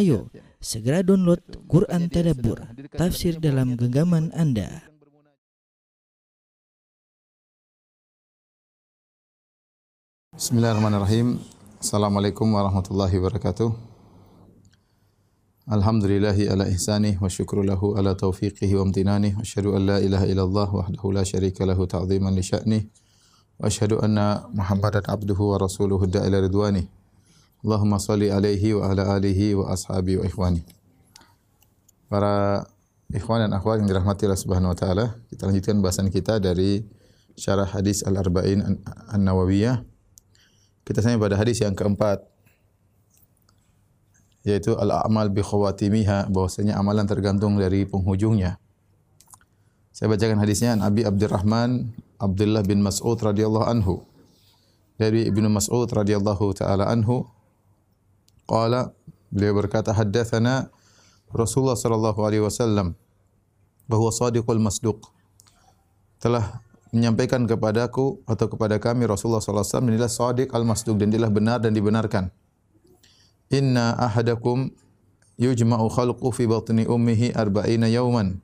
Ayo, segera download Quran Tadabbur, tafsir dalam genggaman Anda. Bismillahirrahmanirrahim. Assalamualaikum warahmatullahi wabarakatuh. Alhamdulillahi ala ihsanih wa syukru lahu ala taufiqihi wa amtinanih wa asyhadu an la ilaha illallah wahdahu la syarika lahu ta'ziman li sya'nih wa asyhadu anna Muhammadan abduhu wa rasuluhu da'ila ridwanih. Allahumma salli alaihi wa ala alihi wa ashabi wa ikhwani. Para ikhwan dan akhwat yang dirahmati Allah Subhanahu wa taala, kita lanjutkan bahasan kita dari syarah hadis Al-Arba'in An-Nawawiyah. Kita sampai pada hadis yang keempat yaitu al-a'mal bi khawatimiha bahwasanya amalan tergantung dari penghujungnya. Saya bacakan hadisnya an Abi Abdurrahman Abdullah bin Mas'ud radhiyallahu anhu. Dari Ibnu Mas'ud radhiyallahu taala anhu qala beliau berkata haddatsana Rasulullah sallallahu alaihi wasallam bahwa sadiqul masduq telah menyampaikan kepadaku atau kepada kami Rasulullah sallallahu alaihi wasallam inilah sadiq al-masduq dan dialah benar dan dibenarkan. Inna ahadakum yujma'u khalqu fi batni ummihi arba'ina yawman.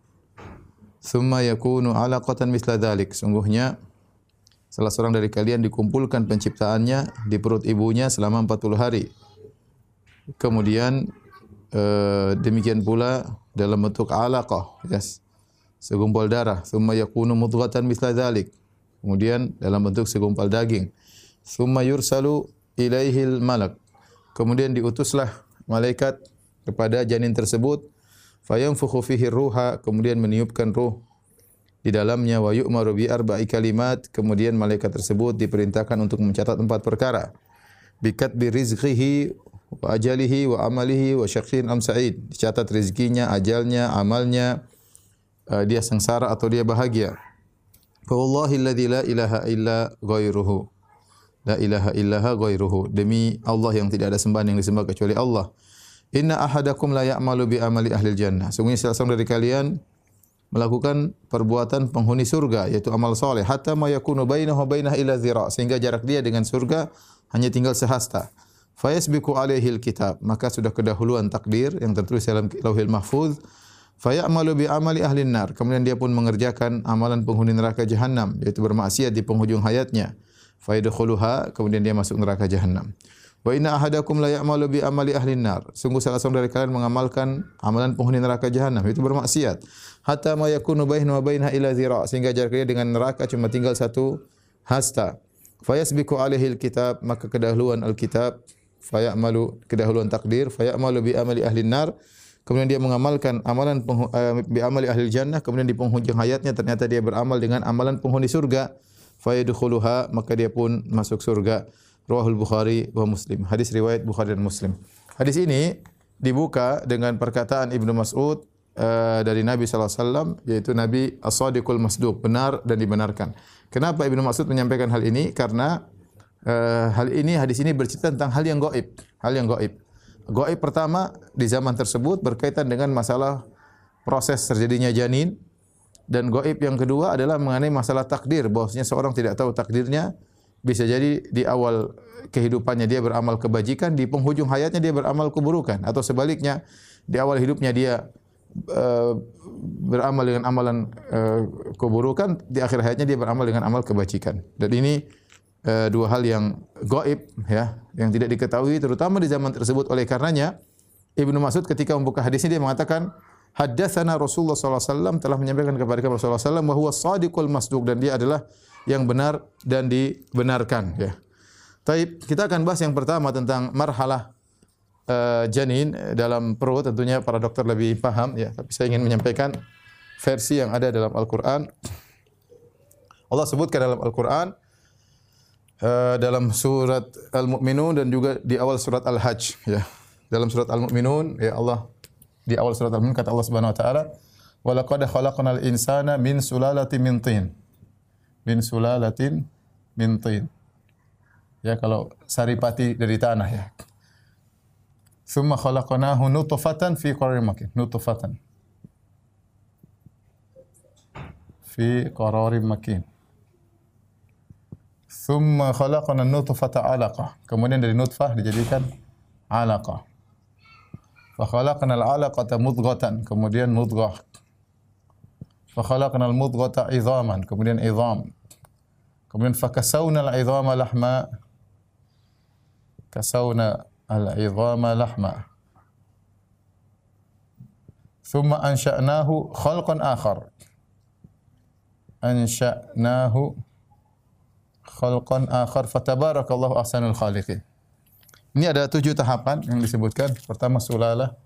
Thumma yakunu alaqatan misla dhalik. Sungguhnya salah seorang dari kalian dikumpulkan penciptaannya di perut ibunya selama 40 hari. Kemudian eh, demikian pula dalam bentuk alaqah, yes. Segumpal darah, thumma yakunu mudghatan misla dhalik. Kemudian dalam bentuk segumpal daging. Thumma yursalu ilaihil malak Kemudian diutuslah malaikat kepada janin tersebut fayanfukhu fihi ruha kemudian meniupkan ruh di dalamnya wa yu'maru bi arba'i kalimat kemudian malaikat tersebut diperintahkan untuk mencatat empat perkara bikat bi rizqihi wa ajalihi wa amalihi wa syaqin am sa'id dicatat rezekinya ajalnya amalnya uh, dia sengsara atau dia bahagia fa wallahi la ilaha illa ghairuhu La ilaha illaha ghairuhu. Demi Allah yang tidak ada sembahan yang disembah kecuali Allah. Inna ahadakum la ya'malu bi amali ahli jannah. Sungguhnya salah seorang dari kalian melakukan perbuatan penghuni surga yaitu amal soleh hatta ma yakunu bainahu bainah ila zira sehingga jarak dia dengan surga hanya tinggal sehasta. Fayasbiqu alaihi alkitab maka sudah kedahuluan takdir yang tertulis dalam Lauhil Mahfuz. Fayamalu bi amali ahli nar. Kemudian dia pun mengerjakan amalan penghuni neraka jahanam yaitu bermaksiat di penghujung hayatnya fayadkhuluha kemudian dia masuk neraka jahanam. Wa inna ahadakum la ya'malu bi amali ahli nar. Sungguh salah seorang dari kalian mengamalkan amalan penghuni neraka jahanam itu bermaksiat. Hatta ma yakunu bainahu wa bainaha ila zira sehingga jarak dia dengan neraka cuma tinggal satu hasta. Fayasbiqu alaihi alkitab maka kedahuluan alkitab fayamalu kedahuluan takdir fayamalu bi amali ahli nar kemudian dia mengamalkan amalan uh, bi amali ahli jannah kemudian di penghujung hayatnya ternyata dia beramal dengan amalan penghuni surga fayadkhuluha maka dia pun masuk surga. Rawahul Bukhari wa Muslim. Hadis riwayat Bukhari dan Muslim. Hadis ini dibuka dengan perkataan Ibnu Mas'ud uh, dari Nabi sallallahu alaihi wasallam yaitu Nabi as-sadiqul masduq, benar dan dibenarkan. Kenapa Ibnu Mas'ud menyampaikan hal ini? Karena uh, hal ini hadis ini bercerita tentang hal yang gaib, hal yang gaib. Gaib pertama di zaman tersebut berkaitan dengan masalah proses terjadinya janin dan goib yang kedua adalah mengenai masalah takdir, bahwasanya seorang tidak tahu takdirnya, bisa jadi di awal kehidupannya dia beramal kebajikan, di penghujung hayatnya dia beramal keburukan, atau sebaliknya di awal hidupnya dia uh, beramal dengan amalan uh, keburukan, di akhir hayatnya dia beramal dengan amal kebajikan. Dan ini uh, dua hal yang goib, ya, yang tidak diketahui, terutama di zaman tersebut. Oleh karenanya, Ibnu Mas'ud ketika membuka hadis ini dia mengatakan, Haddatsana Rasulullah SAW telah menyampaikan kepada kami Rasulullah SAW bahwa sadiqul masduq dan dia adalah yang benar dan dibenarkan ya. Taib, kita akan bahas yang pertama tentang marhalah uh, janin dalam perut tentunya para dokter lebih paham ya, tapi saya ingin menyampaikan versi yang ada dalam Al-Qur'an. Allah sebutkan dalam Al-Qur'an uh, dalam surat Al-Mu'minun dan juga di awal surat Al-Hajj ya. Dalam surat Al-Mu'minun ya Allah di awal surat Al-Mu'min kata Allah Subhanahu wa taala, "Wa laqad khalaqnal insana min sulalatin min tin." Min sulalatin min tin. Ya kalau saripati dari tanah ya. Thumma khalaqnahu nutfatan fi qararin makin. Nutfatan. Fi qararin makin. ثم خلقنا النطفة علقة kemudian dari nutfah dijadikan علقة. فخلقنا العلقة مضغة. kemudian مضغة. فخلقنا المضغة عظاما. kemudian عظام. kemudian فكسونا العظام لحما. كسونا العظام لحما. ثم أنشأناه خلقا آخر. أنشأناه خلقا آخر khalqan akhar fatabarakallahu ahsanul khaliqin. Ini ada tujuh tahapan yang disebutkan. Pertama sulalah,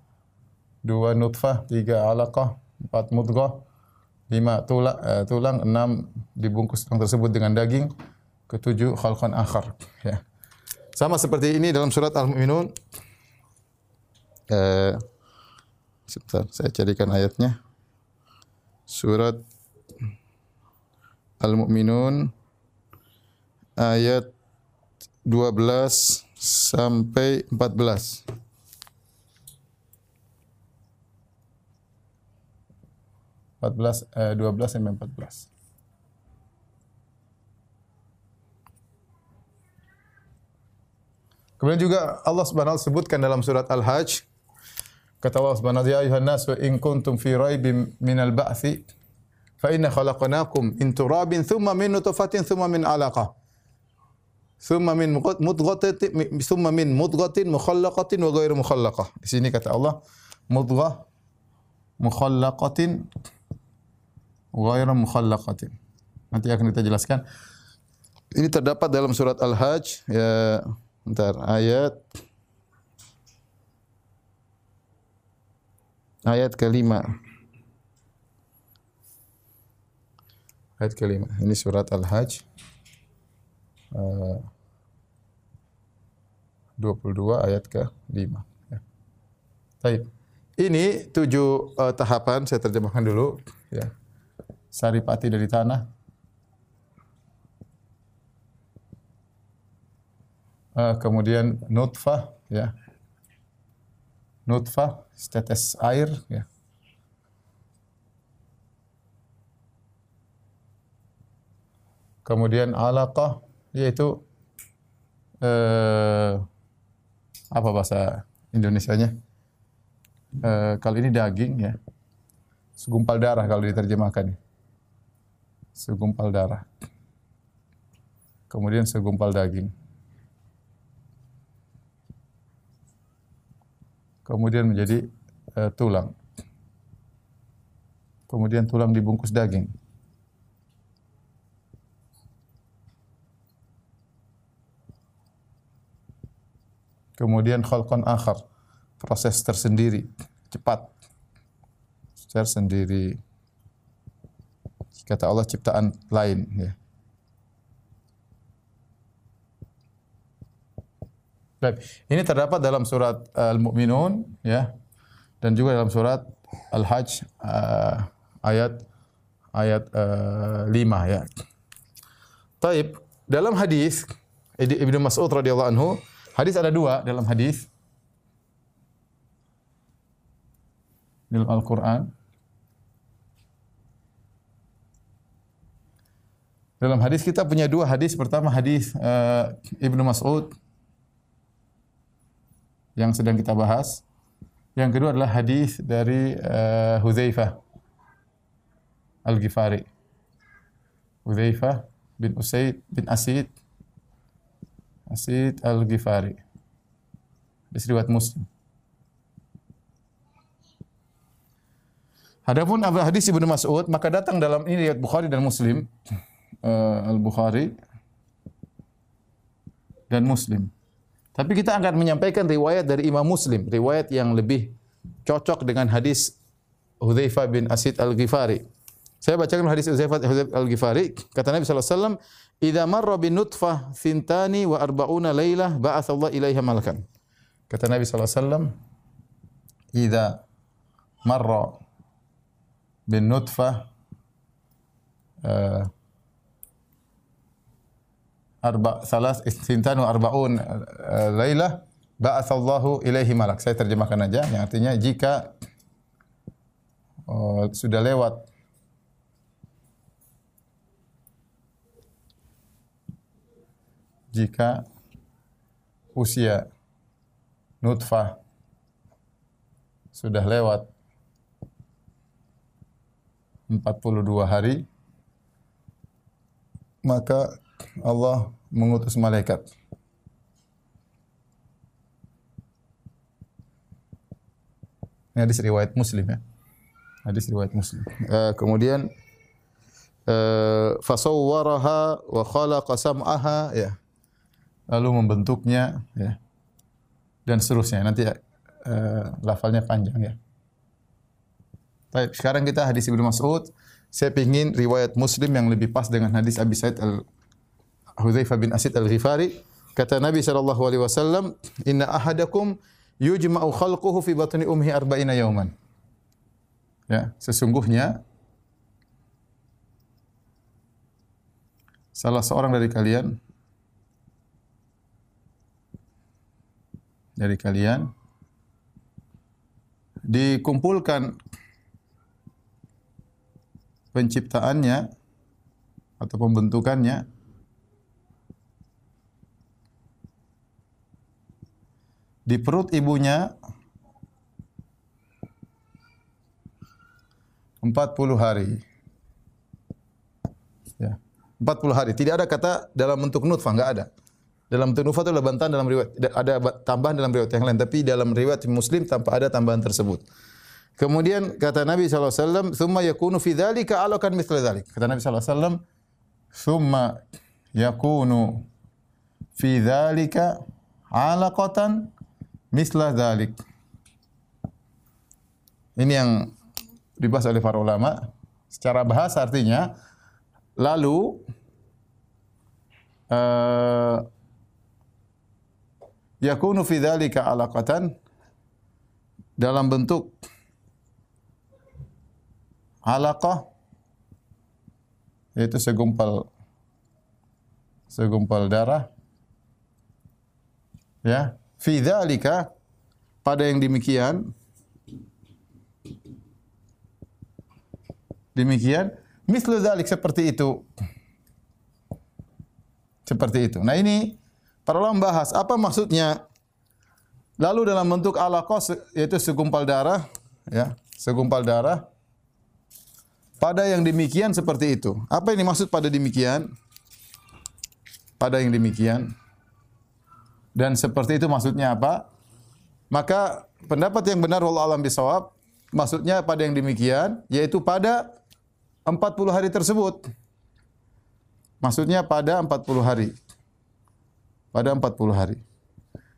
dua nutfah, tiga alaqah, empat mudghah, lima tulang, uh, tulang, enam dibungkus tulang tersebut dengan daging, ketujuh khalqan akhar. Ya. Sama seperti ini dalam surat Al-Mu'minun. Uh, sebentar, saya carikan ayatnya. Surat Al-Mu'minun ayat 12 sampai 14. Empat belas, eh, dua belas sampai empat belas. Kemudian juga Allah Subhanahu wa sebutkan dalam surat Al-Hajj kata Allah Subhanahu ya ayuhan nas wa in kuntum fi raibin minal ba'thi fa inna khalaqnakum min turabin thumma min nutfatin thumma min 'alaqah Thumma min mudghatin thumma min mudghatin mukhallaqatin wa ghairu mukhallaqah. Di sini kata Allah mudghah mukhallaqatin ghairu mukhallaqatin. Nanti akan kita jelaskan. Ini terdapat dalam surat Al-Hajj ya bentar ayat ayat kelima. Ayat kelima. Ini surat Al-Hajj. 22 eh, ayat ke-5. Ya. Baik. Ini tujuh uh, tahapan saya terjemahkan dulu ya. Saripati dari tanah. Uh, kemudian nutfah ya. Nutfah setetes air ya. Kemudian alaqah yaitu eh, apa bahasa Indonesianya? Eh, kalau ini daging ya, segumpal darah kalau diterjemahkan. Segumpal darah. Kemudian segumpal daging. Kemudian menjadi eh, tulang. Kemudian tulang dibungkus daging. Kemudian khalqan akhar, proses tersendiri, cepat. Tersendiri. Kata Allah ciptaan lain ya. Baik, ini terdapat dalam surat Al-Mu'minun ya dan juga dalam surat Al-Hajj uh, ayat ayat uh, 5 ya. Taib, dalam hadis Ibnu Mas'ud radhiyallahu anhu Hadis ada dua dalam hadis. Dalam Al-Quran. Dalam hadis kita punya dua hadis. Pertama hadis uh, Ibnu Mas'ud yang sedang kita bahas. Yang kedua adalah hadis dari uh, Al-Ghifari. Hudzaifah bin Usaid bin Asid Asid Al-Ghifari. Hadis riwayat Muslim. Adapun hadis Ibnu Mas'ud maka datang dalam ini riwayat Bukhari dan Muslim uh, Al-Bukhari dan Muslim. Tapi kita akan menyampaikan riwayat dari Imam Muslim, riwayat yang lebih cocok dengan hadis Hudzaifah bin Asid Al-Ghifari. Saya bacakan hadis Hudzaifah Al-Ghifari, kata Nabi sallallahu alaihi wasallam, Idza marra bin nutfah thintani wa arba'una lailah ba'atha Allah ilaiha malakan. Kata Nabi sallallahu alaihi wasallam, "Idza marra bin nutfah uh, arba salas thintani wa arba'un uh, lailah ba'atha Allah ilaihi malak." Saya terjemahkan aja yang artinya jika uh, sudah lewat jika usia nutfah sudah lewat 42 hari maka Allah mengutus malaikat Ini hadis riwayat Muslim ya. Hadis riwayat Muslim. Uh, kemudian uh, fasawwaraha wa khalaqa sam'aha ya. Lalu membentuknya ya. Dan seterusnya. Nanti uh, lafalnya panjang ya. Baik, sekarang kita hadis Ibnu Mas'ud. Saya ingin riwayat Muslim yang lebih pas dengan hadis Abi Sa'id al Hudzaifah bin Asid al-Ghifari. Kata Nabi sallallahu alaihi wasallam, "Inna ahadakum yujma'u khalquhu fi batni umhi arba'ina yawman. Ya, sesungguhnya salah seorang dari kalian dari kalian dikumpulkan penciptaannya atau pembentukannya di perut ibunya 40 hari. Ya. 40 hari. Tidak ada kata dalam bentuk nutfah, enggak ada. Dalam bentuk nutfah itu adalah bantahan dalam riwayat. Ada tambahan dalam riwayat yang lain, tapi dalam riwayat Muslim tanpa ada tambahan tersebut. Kemudian kata Nabi SAW, Thumma yakunu fi dhalika alakan mithla dhalik. Kata Nabi SAW, Thumma yakunu fi dhalika alaqatan mislah dalik. Ini yang dibahas oleh para ulama. Secara bahasa artinya lalu uh, yakunu fi dzalika alaqatan. Dalam bentuk alaqah yaitu segumpal segumpal darah. Ya fi dzalika pada yang demikian demikian mislu dzalik seperti itu. Seperti itu. Nah ini para ulama bahas apa maksudnya lalu dalam bentuk alaqah yaitu segumpal darah ya segumpal darah pada yang demikian seperti itu apa ini maksud pada demikian pada yang demikian dan seperti itu maksudnya apa? Maka pendapat yang benar wallahu alam bisawab maksudnya pada yang demikian yaitu pada 40 hari tersebut. Maksudnya pada 40 hari. Pada 40 hari.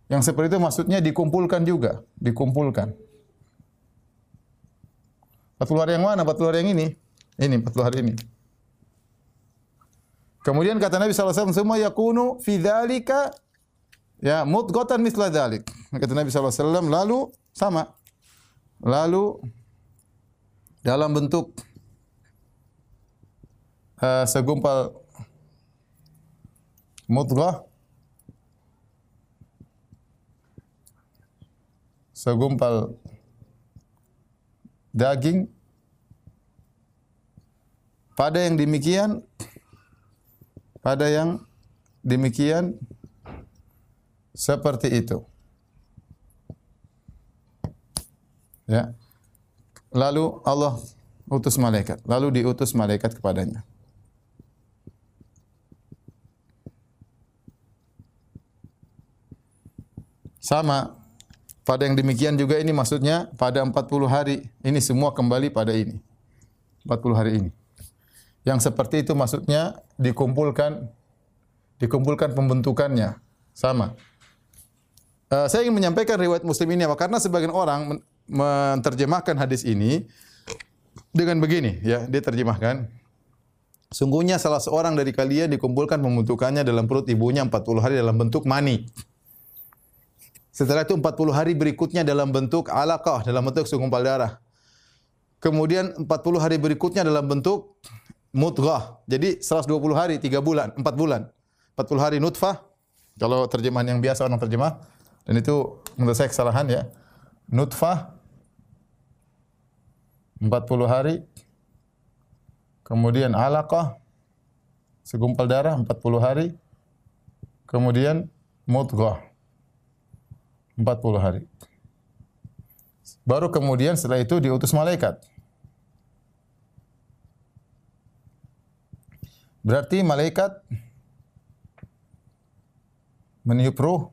Yang seperti itu maksudnya dikumpulkan juga, dikumpulkan. 40 hari yang mana? 40 hari yang ini. Ini 40 hari ini. Kemudian kata Nabi SAW, semua yakunu fi dzalika Ya, mudghatan misla dzalik. Kata Nabi SAW, lalu sama. Lalu dalam bentuk uh, segumpal mudghah segumpal daging pada yang demikian pada yang demikian seperti itu. Ya. Lalu Allah utus malaikat. Lalu diutus malaikat kepadanya. Sama pada yang demikian juga ini maksudnya pada 40 hari ini semua kembali pada ini. 40 hari ini. Yang seperti itu maksudnya dikumpulkan dikumpulkan pembentukannya sama. Uh, saya ingin menyampaikan riwayat Muslim ini apa? Karena sebagian orang menerjemahkan hadis ini dengan begini, ya, dia terjemahkan. Sungguhnya salah seorang dari kalian dikumpulkan pembentukannya dalam perut ibunya 40 hari dalam bentuk mani. Setelah itu 40 hari berikutnya dalam bentuk alaqah, dalam bentuk segumpal darah. Kemudian 40 hari berikutnya dalam bentuk mudghah. Jadi 120 hari, 3 bulan, 4 bulan. 40 hari nutfah. Kalau terjemahan yang biasa orang terjemah, dan itu menurut saya kesalahan ya. Nutfah 40 hari. Kemudian alaqah segumpal darah 40 hari. Kemudian mudghah 40 hari. Baru kemudian setelah itu diutus malaikat. Berarti malaikat meniup ruh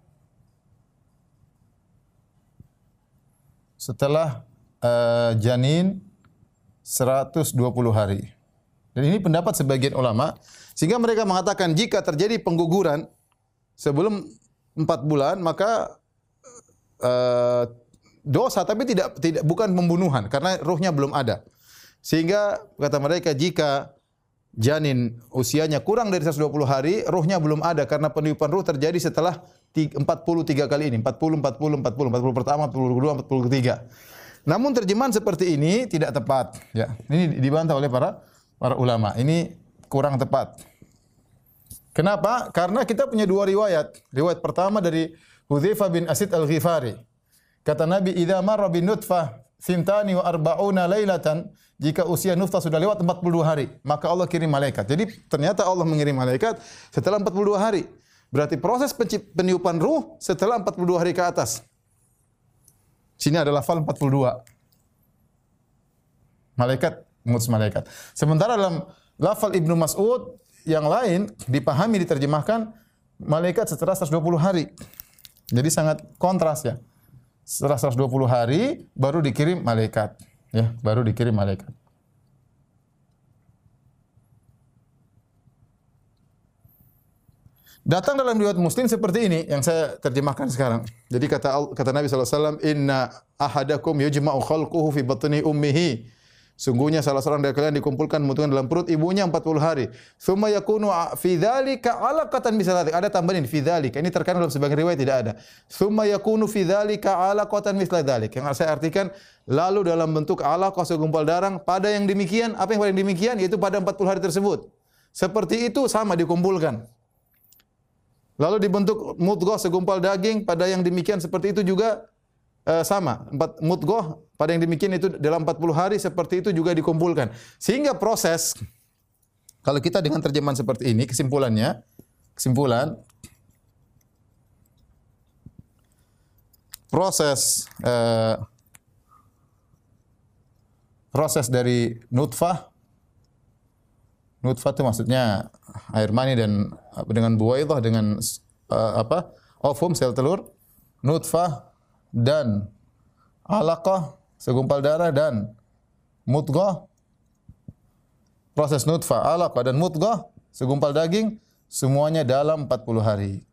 setelah uh, janin 120 hari. Dan ini pendapat sebagian ulama sehingga mereka mengatakan jika terjadi pengguguran sebelum 4 bulan maka uh, dosa tapi tidak tidak bukan pembunuhan karena ruhnya belum ada. Sehingga kata mereka jika janin usianya kurang dari 120 hari, ruhnya belum ada karena peniupan ruh terjadi setelah 43 kali ini. 40, 40, 40, 40 pertama, 40 kedua, 40 ketiga. Namun terjemahan seperti ini tidak tepat. Ya, ini dibantah oleh para para ulama. Ini kurang tepat. Kenapa? Karena kita punya dua riwayat. Riwayat pertama dari Hudzaifah bin Asid Al-Ghifari. Kata Nabi, "Idza marra bin nutfah sintani wa arba'una lailatan jika usia nutfah sudah lewat 42 hari, maka Allah kirim malaikat. Jadi ternyata Allah mengirim malaikat setelah 42 hari. Berarti proses peniupan ruh setelah 42 hari ke atas. Sini ada lafal 42. Malaikat, mutus malaikat. Sementara dalam lafal Ibnu Mas'ud yang lain dipahami diterjemahkan malaikat setelah 120 hari. Jadi sangat kontras ya. Setelah 120 hari baru dikirim malaikat. Ya baru dikirim malaikat. Datang dalam riwayat Muslim seperti ini yang saya terjemahkan sekarang. Jadi kata kata Nabi SAW, Inna ahadakum yujma'u khalquhu fi batni ummihi Sungguhnya salah seorang dari kalian dikumpulkan mutungan dalam perut ibunya 40 hari. Thumma yakunu fi dzalika alaqatan misalati. Ada tambahan ini fi. Ini terkadang dalam sebagian riwayat tidak ada. Thumma yakunu fi dzalika alaqatan misla dzalik. Yang saya artikan lalu dalam bentuk alaqah segumpal darah pada yang demikian, apa yang pada yang demikian yaitu pada 40 hari tersebut. Seperti itu sama dikumpulkan. Lalu dibentuk mudghah segumpal daging pada yang demikian seperti itu juga uh, sama. Empat mudghah pada yang demikian itu dalam 40 hari seperti itu juga dikumpulkan. Sehingga proses kalau kita dengan terjemahan seperti ini kesimpulannya kesimpulan proses uh, proses dari nutfah nutfah itu maksudnya air mani dan dengan buaidah dengan uh, apa ovum sel telur nutfah dan alaqah segumpal darah dan mudghah proses nutfah alaqah dan mudghah segumpal daging semuanya dalam 40 hari.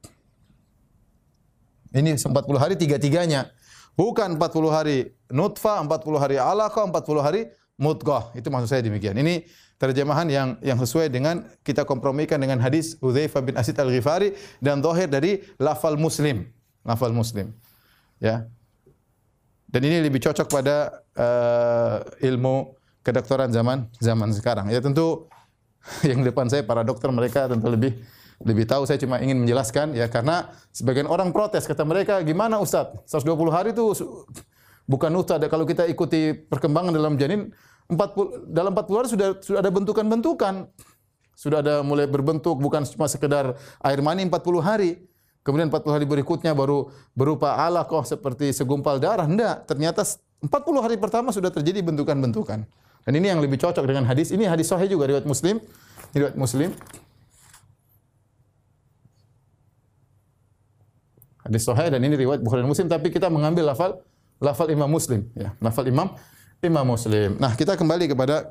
Ini 40 hari tiga-tiganya. Bukan 40 hari nutfah, 40 hari alaqah, 40 hari mudghah. Itu maksud saya demikian. Ini terjemahan yang yang sesuai dengan kita kompromikan dengan hadis Hudzaifah bin Asid Al-Ghifari dan zahir dari lafal Muslim. Lafal Muslim. Ya. Dan ini lebih cocok pada uh, ilmu kedokteran zaman zaman sekarang. Ya tentu yang depan saya para dokter mereka tentu lebih lebih tahu. Saya cuma ingin menjelaskan ya karena sebagian orang protes. Kata mereka gimana Ustaz 120 hari itu bukan Ustaz kalau kita ikuti perkembangan dalam janin 40 dalam 40 hari sudah sudah ada bentukan-bentukan. Sudah ada mulai berbentuk bukan cuma sekedar air mani 40 hari Kemudian 40 hari berikutnya baru berupa alaqah seperti segumpal darah. Enggak, ternyata 40 hari pertama sudah terjadi bentukan-bentukan. Dan ini yang lebih cocok dengan hadis. Ini hadis sahih juga riwayat Muslim. Riwayat Muslim. Hadis sahih dan ini riwayat Bukhari dan Muslim tapi kita mengambil lafal lafal Imam Muslim ya. Lafal Imam Imam Muslim. Nah, kita kembali kepada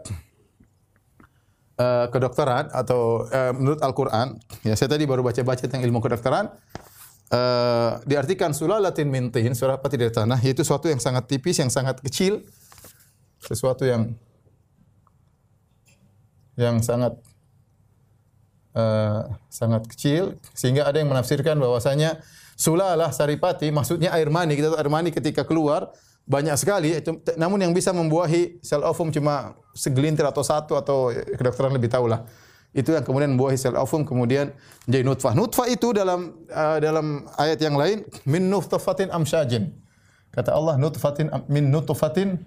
uh, kedokteran atau uh, menurut Al-Qur'an. Ya, saya tadi baru baca-baca tentang ilmu kedokteran uh, diartikan sulalatin min tin, surapati dari tanah, yaitu sesuatu yang sangat tipis, yang sangat kecil, sesuatu yang yang sangat uh, sangat kecil sehingga ada yang menafsirkan bahwasanya sulalah saripati maksudnya air mani kita tahu air mani ketika keluar banyak sekali namun yang bisa membuahi sel ovum cuma segelintir atau satu atau kedokteran lebih tahu lah itu yang kemudian membuahi sel ovum kemudian menjadi nutfah. Nutfah itu dalam uh, dalam ayat yang lain min nutfatin amsyajin. Kata Allah nutfatin min nutfatin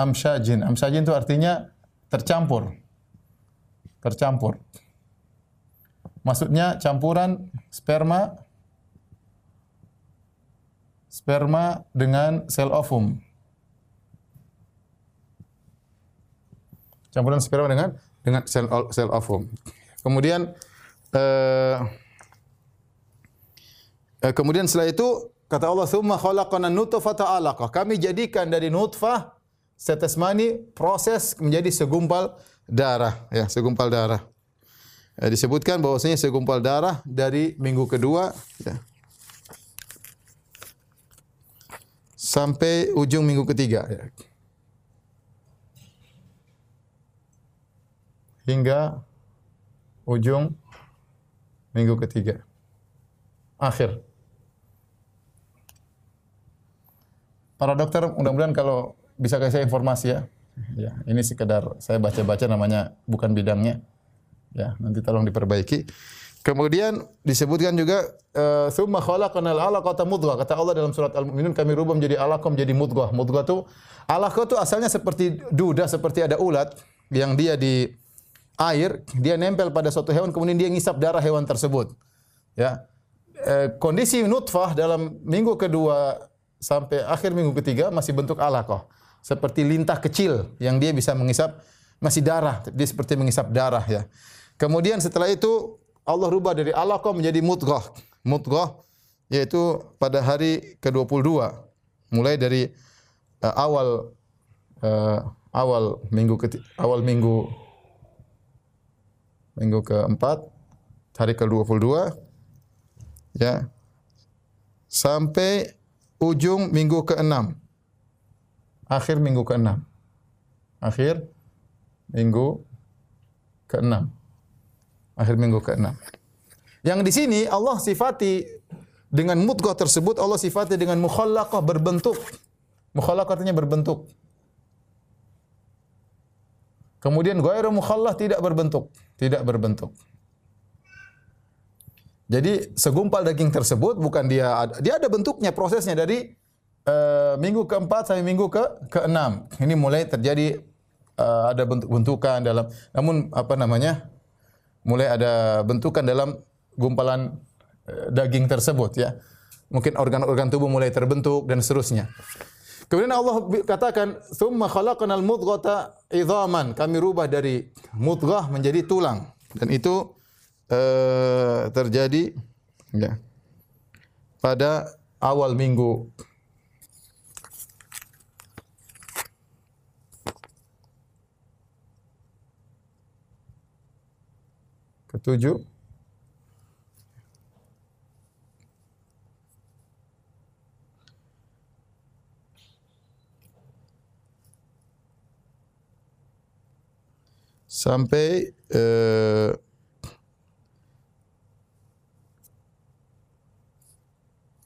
amsyajin. Amsyajin itu artinya tercampur. Tercampur. Maksudnya campuran sperma sperma dengan sel ovum. Campuran sperma dengan dengan sel sel ovum. Kemudian eh, eh, kemudian setelah itu kata Allah "Tsumma khalaqana nutfata 'alaqah." Kami jadikan dari nutfah setes mani proses menjadi segumpal darah ya, segumpal darah. Eh, disebutkan bahwasanya segumpal darah dari minggu kedua ya, sampai ujung minggu ketiga. Hingga ujung minggu ketiga. Akhir. Para dokter mudah-mudahan kalau bisa kasih saya informasi ya. Ya ini sekedar saya baca-baca namanya bukan bidangnya. Ya nanti tolong diperbaiki Kemudian disebutkan juga eh, summa khalaqnal 'alaqata mudghah. Kata Allah dalam surat Al-Mu'minun kami rubah menjadi alaqah menjadi mudghah. Mudghah itu alaqah itu asalnya seperti duda, seperti ada ulat yang dia di air, dia nempel pada suatu hewan kemudian dia ngisap darah hewan tersebut. Ya. Eh, kondisi nutfah dalam minggu kedua sampai akhir minggu ketiga masih bentuk alaqah. Seperti lintah kecil yang dia bisa mengisap masih darah, dia seperti mengisap darah ya. Kemudian setelah itu Allah rubah dari alaqah menjadi mudghah. Mudghah yaitu pada hari ke-22. Mulai dari uh, awal uh, awal minggu keti awal minggu minggu keempat hari ke-22 ya. Sampai ujung minggu ke-6 akhir minggu ke-6 akhir minggu ke-6 akhir minggu ke-6. Yang di sini Allah sifati dengan mudghah tersebut Allah sifati dengan mukhallaqah berbentuk. Mukhallaqah artinya berbentuk. Kemudian ghairu mukhallah tidak berbentuk, tidak berbentuk. Jadi segumpal daging tersebut bukan dia dia ada bentuknya prosesnya dari uh, minggu keempat sampai minggu ke keenam. Ini mulai terjadi uh, ada bentuk-bentukan dalam namun apa namanya? Mulai ada bentukan dalam gumpalan eh, daging tersebut ya. Mungkin organ-organ tubuh mulai terbentuk dan seterusnya. Kemudian Allah katakan, "Tsumma khalaqnal mudghata idhaman." Kami rubah dari mudghah menjadi tulang. Dan itu uh, terjadi ya, pada awal minggu ketujuh sampai uh,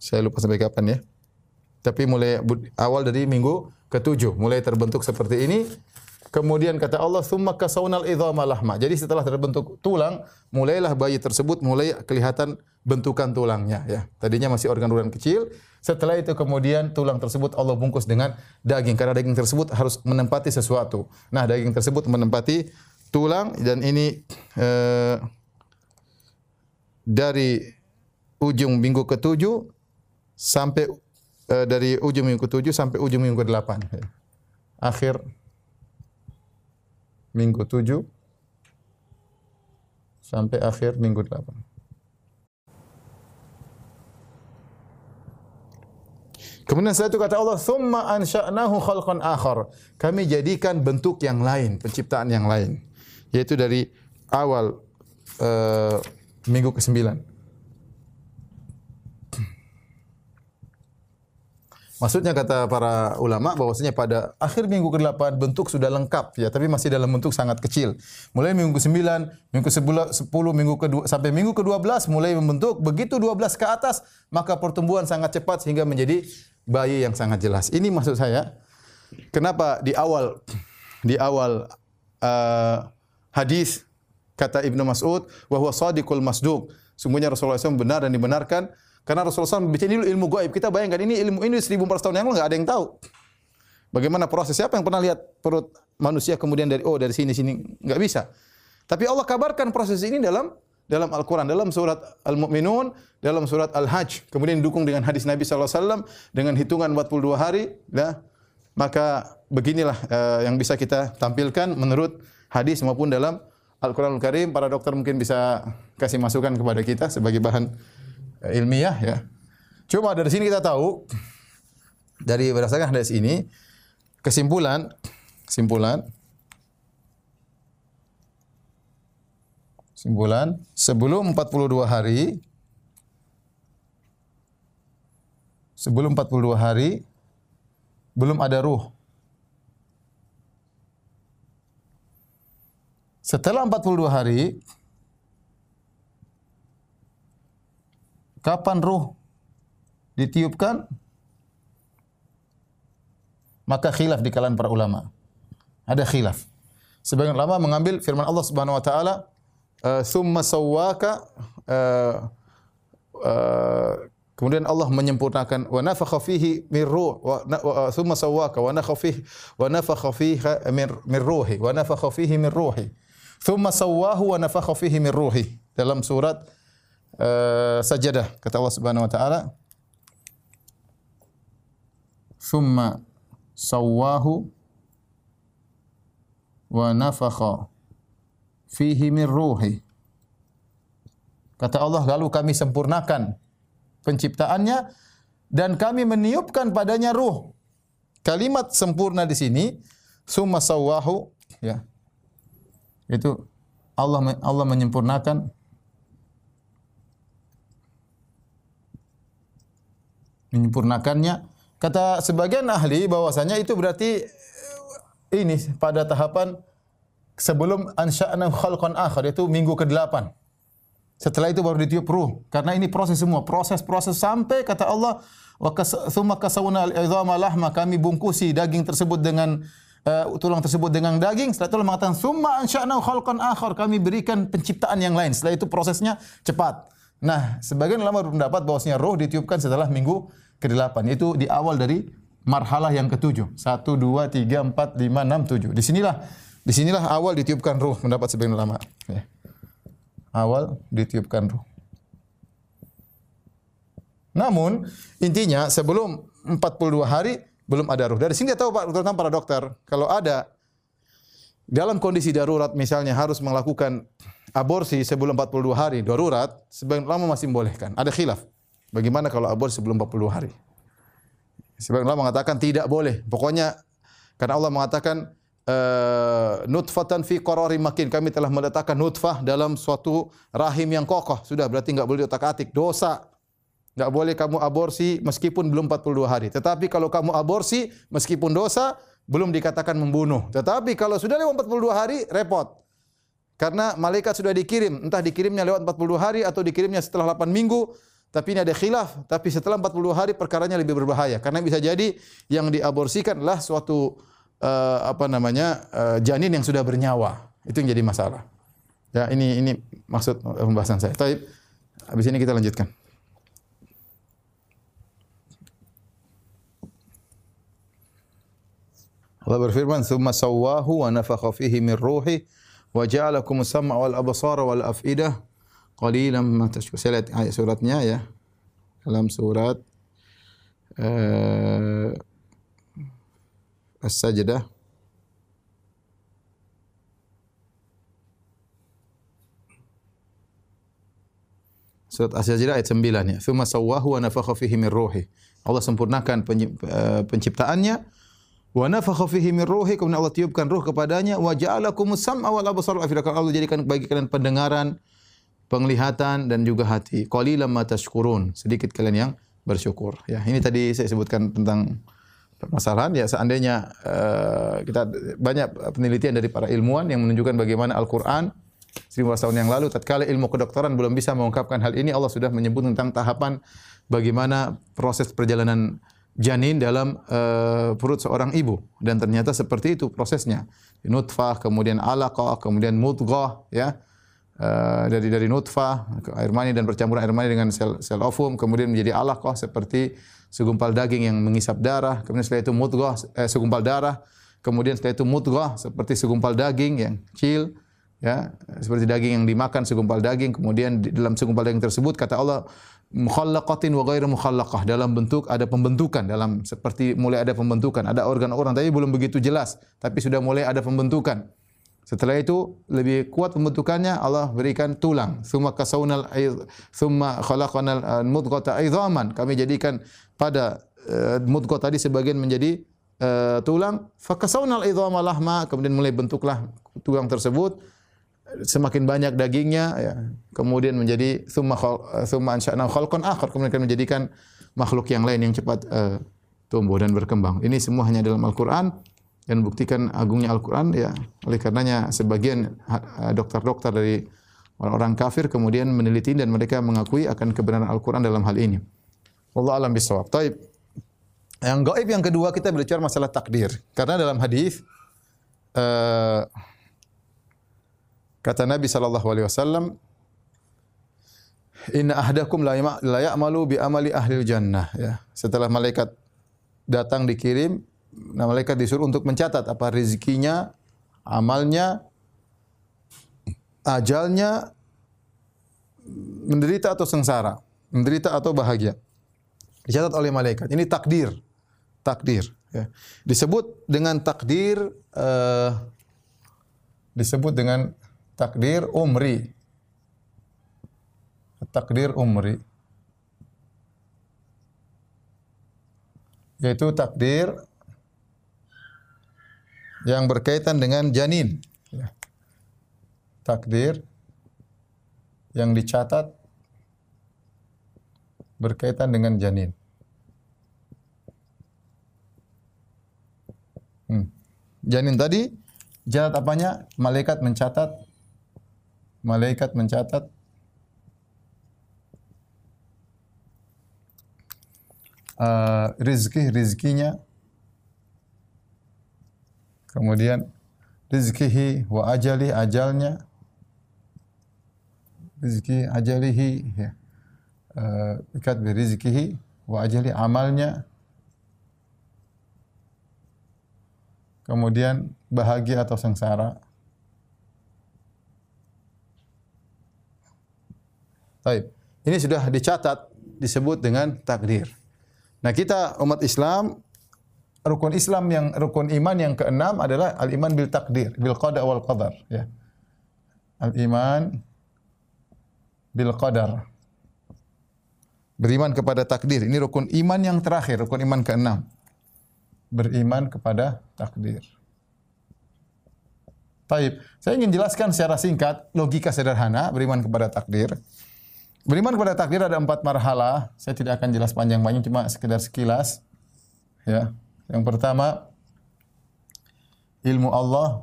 saya lupa sampai kapan ya. Tapi mulai awal dari minggu ketujuh mulai terbentuk seperti ini Kemudian kata Allah, "Tsumma kasawnal idhama lahma." Jadi setelah terbentuk tulang, mulailah bayi tersebut mulai kelihatan bentukan tulangnya ya. Tadinya masih organ-organ kecil, setelah itu kemudian tulang tersebut Allah bungkus dengan daging karena daging tersebut harus menempati sesuatu. Nah, daging tersebut menempati tulang dan ini eh, dari ujung minggu ketujuh sampai eh, dari ujung minggu ketujuh sampai ujung minggu ke-8. Akhir minggu 7 sampai akhir minggu 8. Kemudian setelah itu kata Allah, "Tsumma ansha'nahu khalqan akhar." Kami jadikan bentuk yang lain, penciptaan yang lain, yaitu dari awal uh, minggu ke-9. Maksudnya kata para ulama bahwasanya pada akhir minggu ke-8 bentuk sudah lengkap ya, tapi masih dalam bentuk sangat kecil. Mulai minggu ke-9, minggu ke-10, minggu ke-2 sampai minggu ke-12 mulai membentuk, begitu 12 ke atas maka pertumbuhan sangat cepat sehingga menjadi bayi yang sangat jelas. Ini maksud saya. Kenapa di awal di awal uh, hadis kata Ibnu Mas'ud, wa huwa sadiqul masduq. Sungguhnya Rasulullah SAW benar dan dibenarkan karena Rasulullah SAW bicara dulu ilmu gaib. Kita bayangkan ini ilmu ini 1400 tahun yang lalu nggak ada yang tahu. Bagaimana proses? Siapa yang pernah lihat perut manusia kemudian dari oh dari sini sini nggak bisa. Tapi Allah kabarkan proses ini dalam dalam Al-Quran, dalam surat Al-Mu'minun, dalam surat Al-Hajj. Kemudian didukung dengan hadis Nabi SAW dengan hitungan 42 hari. Ya, maka beginilah uh, yang bisa kita tampilkan menurut hadis maupun dalam Al-Quranul Karim. Para dokter mungkin bisa kasih masukan kepada kita sebagai bahan ilmiah. Ya. Cuma dari sini kita tahu, dari berdasarkan hadis ini, kesimpulan, kesimpulan, Simpulan, sebelum 42 hari sebelum 42 hari belum ada ruh. Setelah 42 hari kapan ruh ditiupkan? Maka khilaf di kalangan para ulama. Ada khilaf. Sebagian ulama mengambil firman Allah Subhanahu wa taala Eh, summa sawwaka uh, uh, kemudian Allah menyempurnakan wa nafakha fihi min ruh wa summa sawwaka wa nafakha fihi wa nafakha fihi min, min ruhi wa nafakha fihi min ruhi thumma sawwahu wa nafakha fihi min ruhi dalam surat uh, Sajadah kata Allah Subhanahu wa taala thumma sawwahu wa nafakha fihi min ruhi. Kata Allah, lalu kami sempurnakan penciptaannya dan kami meniupkan padanya ruh. Kalimat sempurna di sini summa sawahu ya. Itu Allah Allah menyempurnakan menyempurnakannya. Kata sebagian ahli bahwasanya itu berarti ini pada tahapan sebelum ansya'na khalqan akhar itu minggu ke-8. Setelah itu baru ditiup ruh. Karena ini proses semua, proses-proses sampai kata Allah wa tsumma kasawna al-'idhama lahma kami bungkusi daging tersebut dengan uh, tulang tersebut dengan daging. Setelah itu mengatakan tsumma ansya'na khalqan akhar kami berikan penciptaan yang lain. Setelah itu prosesnya cepat. Nah, sebagian ulama berpendapat bahwasanya roh ditiupkan setelah minggu ke-8. Itu di awal dari marhalah yang ketujuh. 1 2 3 4 5 6 7. Di sinilah di sinilah awal ditiupkan ruh mendapat sebagian ulama. Ya. Awal ditiupkan ruh. Namun intinya sebelum 42 hari belum ada ruh. Dari sini dia tahu Pak, terutama para dokter, kalau ada dalam kondisi darurat misalnya harus melakukan aborsi sebelum 42 hari darurat, sebagian ulama masih membolehkan. Ada khilaf. Bagaimana kalau aborsi sebelum 40 hari? Sebagian ulama mengatakan tidak boleh. Pokoknya karena Allah mengatakan uh, nutfatan fi qarari makin kami telah meletakkan nutfah dalam suatu rahim yang kokoh sudah berarti enggak boleh otak-atik dosa enggak boleh kamu aborsi meskipun belum 42 hari tetapi kalau kamu aborsi meskipun dosa belum dikatakan membunuh tetapi kalau sudah lewat 42 hari repot karena malaikat sudah dikirim entah dikirimnya lewat 40 hari atau dikirimnya setelah 8 minggu tapi ini ada khilaf tapi setelah 40 hari perkaranya lebih berbahaya karena bisa jadi yang diaborsikanlah suatu uh, apa namanya uh, janin yang sudah bernyawa. Itu yang jadi masalah. Ya, ini ini maksud pembahasan saya. Tapi habis ini kita lanjutkan. Allah berfirman, "Tsumma sawwahu wa nafakha fihi min ruhi wa ja'alakum as-sam'a wal absara wal af'idah qalilan ma tashkurun." Saya lihat ayat suratnya ya. Dalam surat uh, As-Sajdah Surat As-Sajdah ayat 9 ya. Tsumma sawwahu wa nafakha fihi min ruhi. Allah sempurnakan eh, penciptaannya wa nafakha fihi min ruhi kemudian Allah tiupkan ruh kepadanya wa ja'alakumus sam'a wal absara wal afida. Allah jadikan bagi kalian pendengaran, penglihatan dan juga hati. Qalilan ma tashkurun. Sedikit kalian yang bersyukur. Ya, ini tadi saya sebutkan tentang permasalahan ya seandainya uh, kita banyak penelitian dari para ilmuwan yang menunjukkan bagaimana Al-Qur'an 1500 tahun yang lalu tatkala ilmu kedokteran belum bisa mengungkapkan hal ini Allah sudah menyebut tentang tahapan bagaimana proses perjalanan janin dalam uh, perut seorang ibu. Dan ternyata seperti itu prosesnya. Nutfah kemudian alaqah kemudian mudghah ya. Uh, dari dari nutfah air mani dan percampuran air mani dengan sel sel ovum kemudian menjadi alaqah seperti segumpal daging yang mengisap darah, kemudian setelah itu mudghah eh, segumpal darah, kemudian setelah itu mudghah seperti segumpal daging yang kecil, ya. Seperti daging yang dimakan segumpal daging kemudian di dalam segumpal daging tersebut kata Allah mukhallaqatin wa ghairu mukhallaqah. Dalam bentuk ada pembentukan dalam seperti mulai ada pembentukan. Ada organ-organ tapi belum begitu jelas tapi sudah mulai ada pembentukan. Setelah itu lebih kuat pembentukannya Allah berikan tulang. Summa kasaunal summa khalaqanal mudghata idhaman kami jadikan pada uh, mudghah tadi sebagian menjadi uh, tulang. Fakasaunal idhama lahma. Kemudian mulai bentuklah tulang tersebut semakin banyak dagingnya ya. Kemudian menjadi summa summa ansha'na khalqan akhar kemudian menjadikan makhluk yang lain yang cepat uh, tumbuh dan berkembang. Ini semua hanya dalam Al-Qur'an dan buktikan agungnya Al-Qur'an ya. Oleh karenanya sebagian dokter-dokter dari orang-orang kafir kemudian meneliti dan mereka mengakui akan kebenaran Al-Qur'an dalam hal ini. Wallahu alam bisawab. Taib. Yang gaib yang kedua kita berbicara masalah takdir. Karena dalam hadis uh, Kata Nabi sallallahu alaihi wasallam, "Inna ahdakum la ya'malu bi amali ahli jannah." Ya. Setelah malaikat datang dikirim, nah malaikat disuruh untuk mencatat apa rezekinya, amalnya, ajalnya, menderita atau sengsara, menderita atau bahagia. Dicatat oleh malaikat. Ini takdir. Takdir. Ya. Disebut dengan takdir, uh, disebut dengan takdir umri. Takdir umri. Yaitu takdir yang berkaitan dengan janin. Ya. Takdir yang dicatat berkaitan dengan janin. Hmm. Janin tadi, catat apanya? Malaikat mencatat malaikat mencatat uh, rizki rizkinya. Kemudian rizkihi wa ajali ajalnya. Rizki ajalihi ya. Uh, ikat bi rizkihi wa ajali amalnya. Kemudian bahagia atau sengsara Baik. Ini sudah dicatat disebut dengan takdir. Nah, kita umat Islam rukun Islam yang rukun iman yang keenam adalah al-iman bil takdir, bil qada wal qadar, ya. Al-iman bil qadar. Beriman kepada takdir. Ini rukun iman yang terakhir, rukun iman keenam. Beriman kepada takdir. Taib. Saya ingin jelaskan secara singkat logika sederhana beriman kepada takdir. Beriman kepada takdir ada empat marhala. Saya tidak akan jelas panjang-panjang, cuma sekedar sekilas. Ya, yang pertama ilmu Allah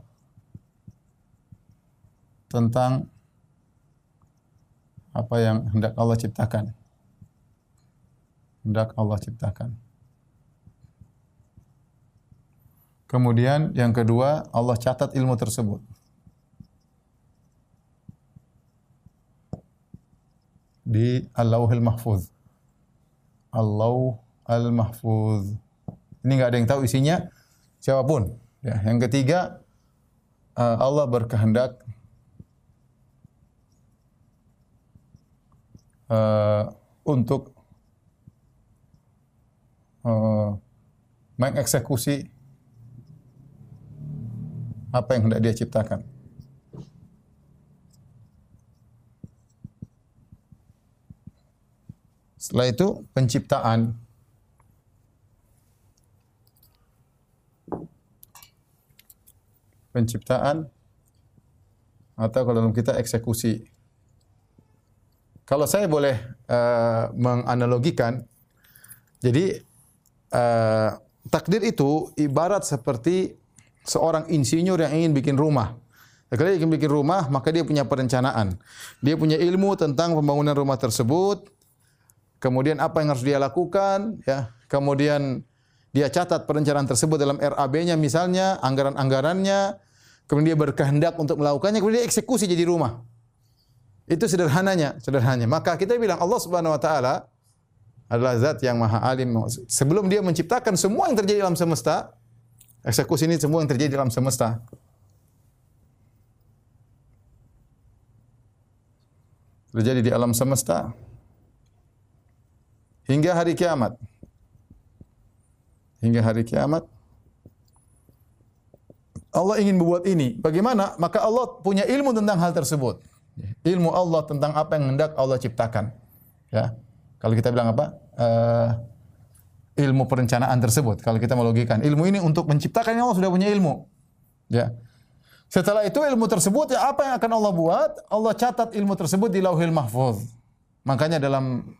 tentang apa yang hendak Allah ciptakan. Hendak Allah ciptakan. Kemudian yang kedua, Allah catat ilmu tersebut. Di Al-Lauhil Mahfuz. Al-Lauh Al-Mahfuz. Ini enggak ada yang tahu isinya siapa pun. Ya, yang ketiga uh, Allah berkehendak uh, untuk uh, mengeksekusi apa yang hendak dia ciptakan. Setelah itu penciptaan. Penciptaan atau kalau dalam kita eksekusi. Kalau saya boleh uh, menganalogikan, jadi uh, takdir itu ibarat seperti seorang insinyur yang ingin bikin rumah. Kalau dia ingin bikin rumah, maka dia punya perencanaan. Dia punya ilmu tentang pembangunan rumah tersebut, kemudian apa yang harus dia lakukan, ya. Kemudian dia catat perencanaan tersebut dalam RAB-nya misalnya, anggaran-anggarannya, kemudian dia berkehendak untuk melakukannya, kemudian dia eksekusi jadi rumah. Itu sederhananya, sederhananya. Maka kita bilang Allah Subhanahu wa taala adalah zat yang maha alim. Sebelum dia menciptakan semua yang terjadi dalam semesta, eksekusi ini semua yang terjadi dalam semesta. terjadi di alam semesta hingga hari kiamat. Hingga hari kiamat Allah ingin membuat ini. Bagaimana? Maka Allah punya ilmu tentang hal tersebut. Ilmu Allah tentang apa yang hendak Allah ciptakan. Ya. Kalau kita bilang apa? Uh, ilmu perencanaan tersebut. Kalau kita melogikan, ilmu ini untuk menciptakan Allah sudah punya ilmu. Ya. Setelah itu ilmu tersebut ya apa yang akan Allah buat? Allah catat ilmu tersebut di Lauhil Mahfuz. Makanya dalam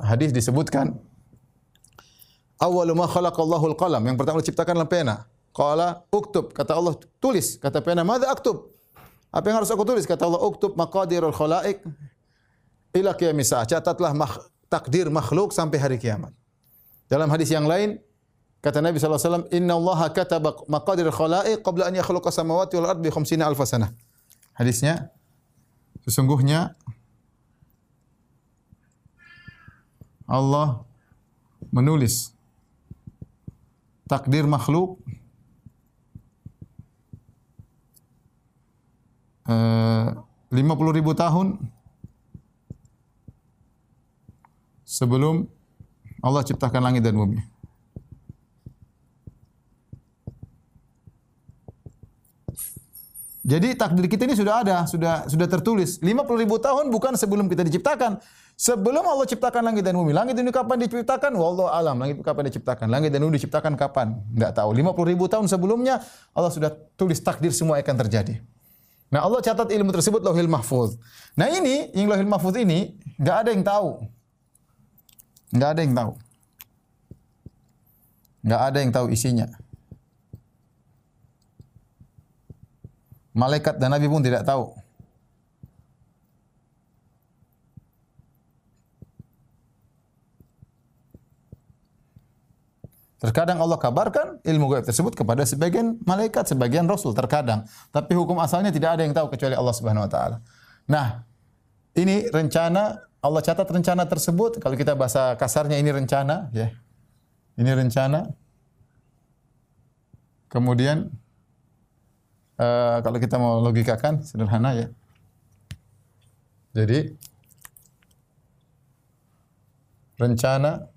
hadis disebutkan awwalu ma khalaqallahu al-qalam. Yang pertama diciptakan pena. Qala uktub, kata Allah tulis, kata pena, "Madza aktub?" Apa yang harus aku tulis? Kata Allah, "Uktub maqadirul khalaiq ila qiyamis Catatlah makh takdir makhluk sampai hari kiamat. Dalam hadis yang lain, kata Nabi sallallahu alaihi wasallam, "Inna kataba maqadir khalaiq qabla an yakhluqa samawati wal ardi bi 50 alf sanah." Hadisnya sesungguhnya Allah menulis takdir makhluk eh, 50 ribu tahun sebelum Allah ciptakan langit dan bumi. Jadi takdir kita ini sudah ada, sudah sudah tertulis. 50 ribu tahun bukan sebelum kita diciptakan. Sebelum Allah ciptakan langit dan bumi. Langit dan bumi kapan diciptakan? Wallahu alam. Langit kapan diciptakan? Langit dan bumi diciptakan kapan? Enggak tahu. 50 ribu tahun sebelumnya Allah sudah tulis takdir semua akan terjadi. Nah Allah catat ilmu tersebut lauhil mahfuz. Nah ini, yang lauhil mahfuz ini, enggak ada yang tahu. Enggak ada yang tahu. Enggak ada yang tahu isinya. Malaikat dan Nabi pun tidak tahu. Terkadang Allah kabarkan ilmu gaib tersebut kepada sebagian malaikat, sebagian rasul terkadang. Tapi hukum asalnya tidak ada yang tahu kecuali Allah Subhanahu wa taala. Nah, ini rencana Allah catat rencana tersebut. Kalau kita bahasa kasarnya ini rencana, ya. Ini rencana. Kemudian uh, kalau kita mau logikakan sederhana ya. Jadi rencana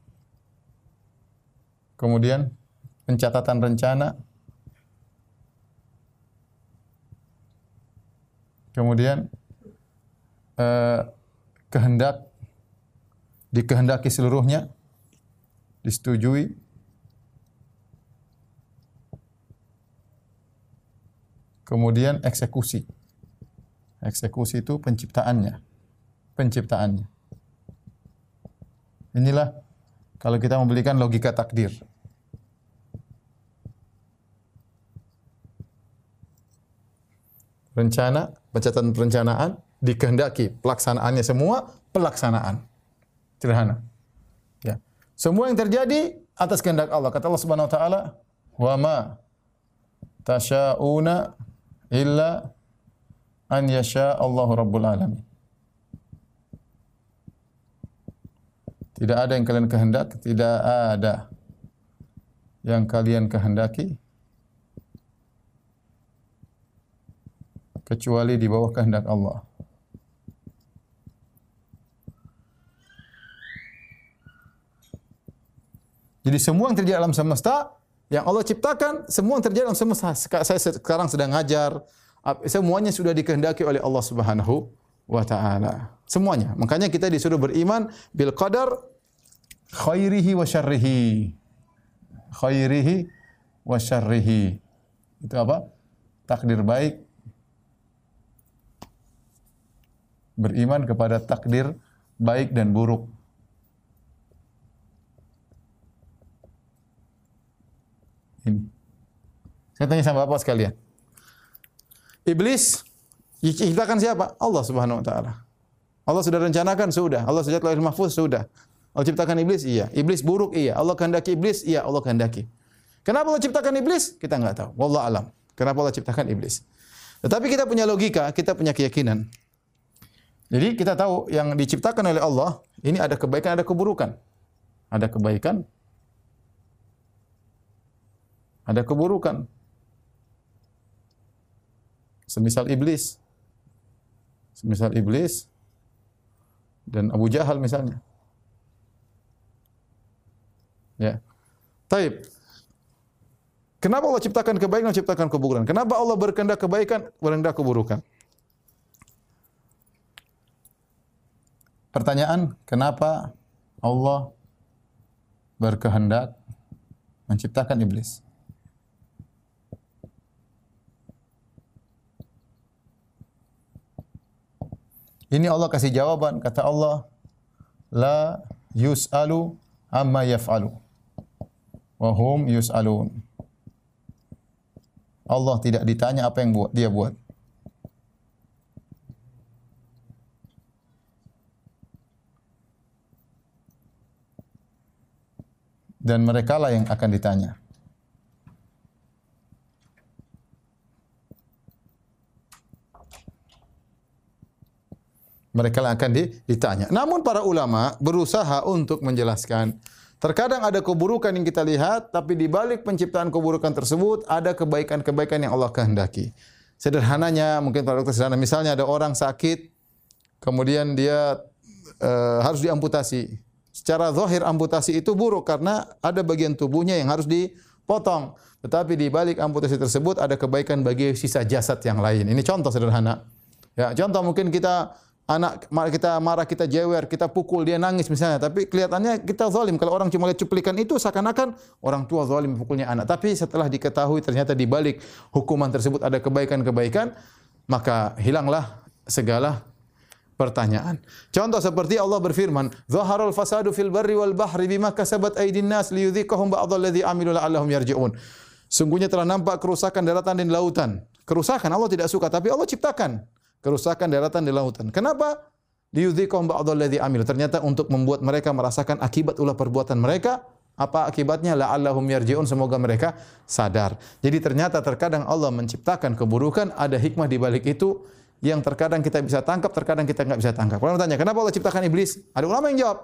kemudian pencatatan rencana. Kemudian uh, kehendak dikehendaki seluruhnya. Disetujui. Kemudian eksekusi. Eksekusi itu penciptaannya. Penciptaannya. Inilah kalau kita membelikan logika takdir rencana pencatatan perencanaan dikehendaki pelaksanaannya semua pelaksanaan. Sederhana. Ya. Semua yang terjadi atas kehendak Allah. Kata Allah Subhanahu wa taala, "Wa ma tasyauna illa an yasha Allahu rabbul alamin." Tidak ada yang kalian kehendak, tidak ada yang kalian kehendaki kecuali di bawah kehendak Allah. Jadi semua yang terjadi alam semesta yang Allah ciptakan, semua yang terjadi alam semesta. Saya sekarang sedang ngajar, semuanya sudah dikehendaki oleh Allah Subhanahu wa taala. Semuanya. Makanya kita disuruh beriman bil qadar khairihi wa syarrihi. Khairihi wa syarrihi. Itu apa? Takdir baik. Beriman kepada takdir baik dan buruk. Ini. Saya tanya sama Bapak sekalian. Iblis diciptakan siapa? Allah Subhanahu wa taala. Allah sudah rencanakan sudah. Allah sudah lahir mahfuz sudah. Allah ciptakan iblis? Iya. Iblis buruk? Iya. Allah kehendaki iblis? Iya, Allah kehendaki. Kenapa Allah ciptakan iblis? Kita enggak tahu. Wallah alam. Kenapa Allah ciptakan iblis? Tetapi kita punya logika, kita punya keyakinan. Jadi kita tahu yang diciptakan oleh Allah, ini ada kebaikan, ada keburukan. Ada kebaikan, ada keburukan. Semisal iblis. Semisal iblis dan Abu Jahal misalnya. Ya. Taib. Kenapa Allah ciptakan kebaikan dan ciptakan keburukan? Kenapa Allah berkehendak kebaikan, berkehendak keburukan? Pertanyaan, kenapa Allah berkehendak menciptakan iblis? Ini Allah kasih jawaban, kata Allah, la yus'alu amma yaf'alu. Wa hum yus'alun. Allah tidak ditanya apa yang buat, dia buat. Dan merekalah yang akan ditanya. Mereka akan ditanya. Namun para ulama berusaha untuk menjelaskan Terkadang ada keburukan yang kita lihat, tapi di balik penciptaan keburukan tersebut ada kebaikan-kebaikan yang Allah kehendaki. Sederhananya, mungkin para dokter sederhana, misalnya ada orang sakit, kemudian dia e, harus diamputasi. Secara zahir amputasi itu buruk karena ada bagian tubuhnya yang harus dipotong. Tetapi di balik amputasi tersebut ada kebaikan bagi sisa jasad yang lain. Ini contoh sederhana. Ya, contoh mungkin kita anak kita marah, kita jewer, kita pukul, dia nangis misalnya. Tapi kelihatannya kita zalim. Kalau orang cuma lihat cuplikan itu seakan-akan orang tua zalim pukulnya anak. Tapi setelah diketahui ternyata di balik hukuman tersebut ada kebaikan-kebaikan, maka hilanglah segala pertanyaan. Contoh seperti Allah berfirman, "Zaharul fasadu fil barri wal bahri bima kasabat aydin nas liyudhiqahum ba'dalladzi amilu la'allahum yarji'un." Sungguhnya telah nampak kerusakan daratan dan lautan. Kerusakan Allah tidak suka, tapi Allah ciptakan kerusakan daratan di lautan. Kenapa? Liyudhiqahum ba'dalladzi amil. Ternyata untuk membuat mereka merasakan akibat ulah perbuatan mereka. Apa akibatnya? La'allahum yarji'un. Semoga mereka sadar. Jadi ternyata terkadang Allah menciptakan keburukan, ada hikmah di balik itu yang terkadang kita bisa tangkap, terkadang kita nggak bisa tangkap. Kalau tanya, kenapa Allah ciptakan iblis? Ada ulama yang jawab,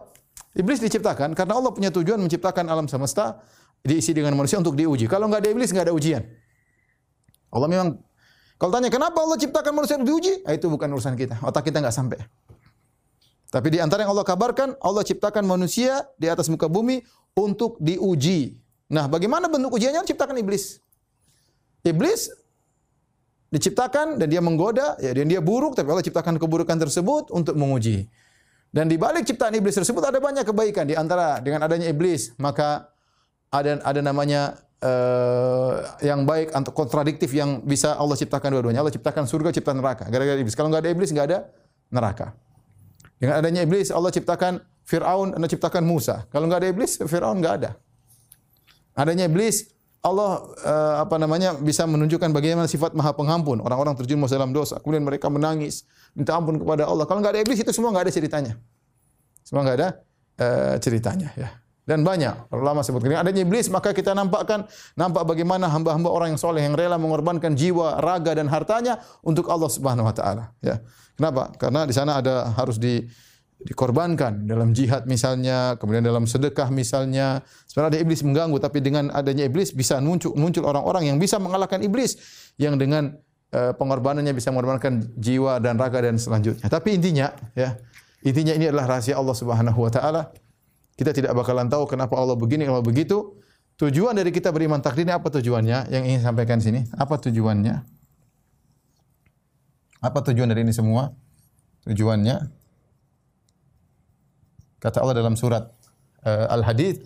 iblis diciptakan karena Allah punya tujuan menciptakan alam semesta diisi dengan manusia untuk diuji. Kalau nggak ada iblis, nggak ada ujian. Allah memang kalau tanya kenapa Allah ciptakan manusia diuji, ah, itu bukan urusan kita. Otak kita nggak sampai. Tapi di antara yang Allah kabarkan, Allah ciptakan manusia di atas muka bumi untuk diuji. Nah, bagaimana bentuk ujiannya? Ciptakan iblis. Iblis diciptakan dan dia menggoda, ya dan dia buruk, tapi Allah ciptakan keburukan tersebut untuk menguji. Dan di balik ciptaan iblis tersebut ada banyak kebaikan. Di antara dengan adanya iblis, maka ada ada namanya uh, yang baik atau kontradiktif yang bisa Allah ciptakan dua-duanya. Allah ciptakan surga, ciptakan neraka. Gara-gara iblis. Kalau nggak ada iblis, nggak ada neraka. Dengan adanya iblis, Allah ciptakan Fir'aun, Allah ciptakan Musa. Kalau nggak ada iblis, Fir'aun nggak ada. Adanya iblis, Allah uh, apa namanya bisa menunjukkan bagaimana sifat Maha Pengampun. Orang-orang terjun dalam dosa, kemudian mereka menangis, minta ampun kepada Allah. Kalau nggak ada iblis itu semua nggak ada ceritanya. Semua nggak ada uh, ceritanya ya. Dan banyak ulama sebutkan adanya iblis maka kita nampakkan nampak bagaimana hamba-hamba orang yang soleh yang rela mengorbankan jiwa, raga dan hartanya untuk Allah Subhanahu wa taala ya. Kenapa? Karena di sana ada harus di dikorbankan dalam jihad misalnya, kemudian dalam sedekah misalnya. Sebenarnya ada iblis mengganggu tapi dengan adanya iblis bisa muncul muncul orang-orang yang bisa mengalahkan iblis yang dengan uh, pengorbanannya bisa mengorbankan jiwa dan raga dan selanjutnya. Tapi intinya ya, intinya ini adalah rahasia Allah Subhanahu wa taala kita tidak bakalan tahu kenapa Allah begini, kalau begitu. Tujuan dari kita beriman takdir ini apa tujuannya? Yang ingin sampaikan sini, apa tujuannya? Apa tujuan dari ini semua? Tujuannya kata Allah dalam surat uh, Al-Hadid,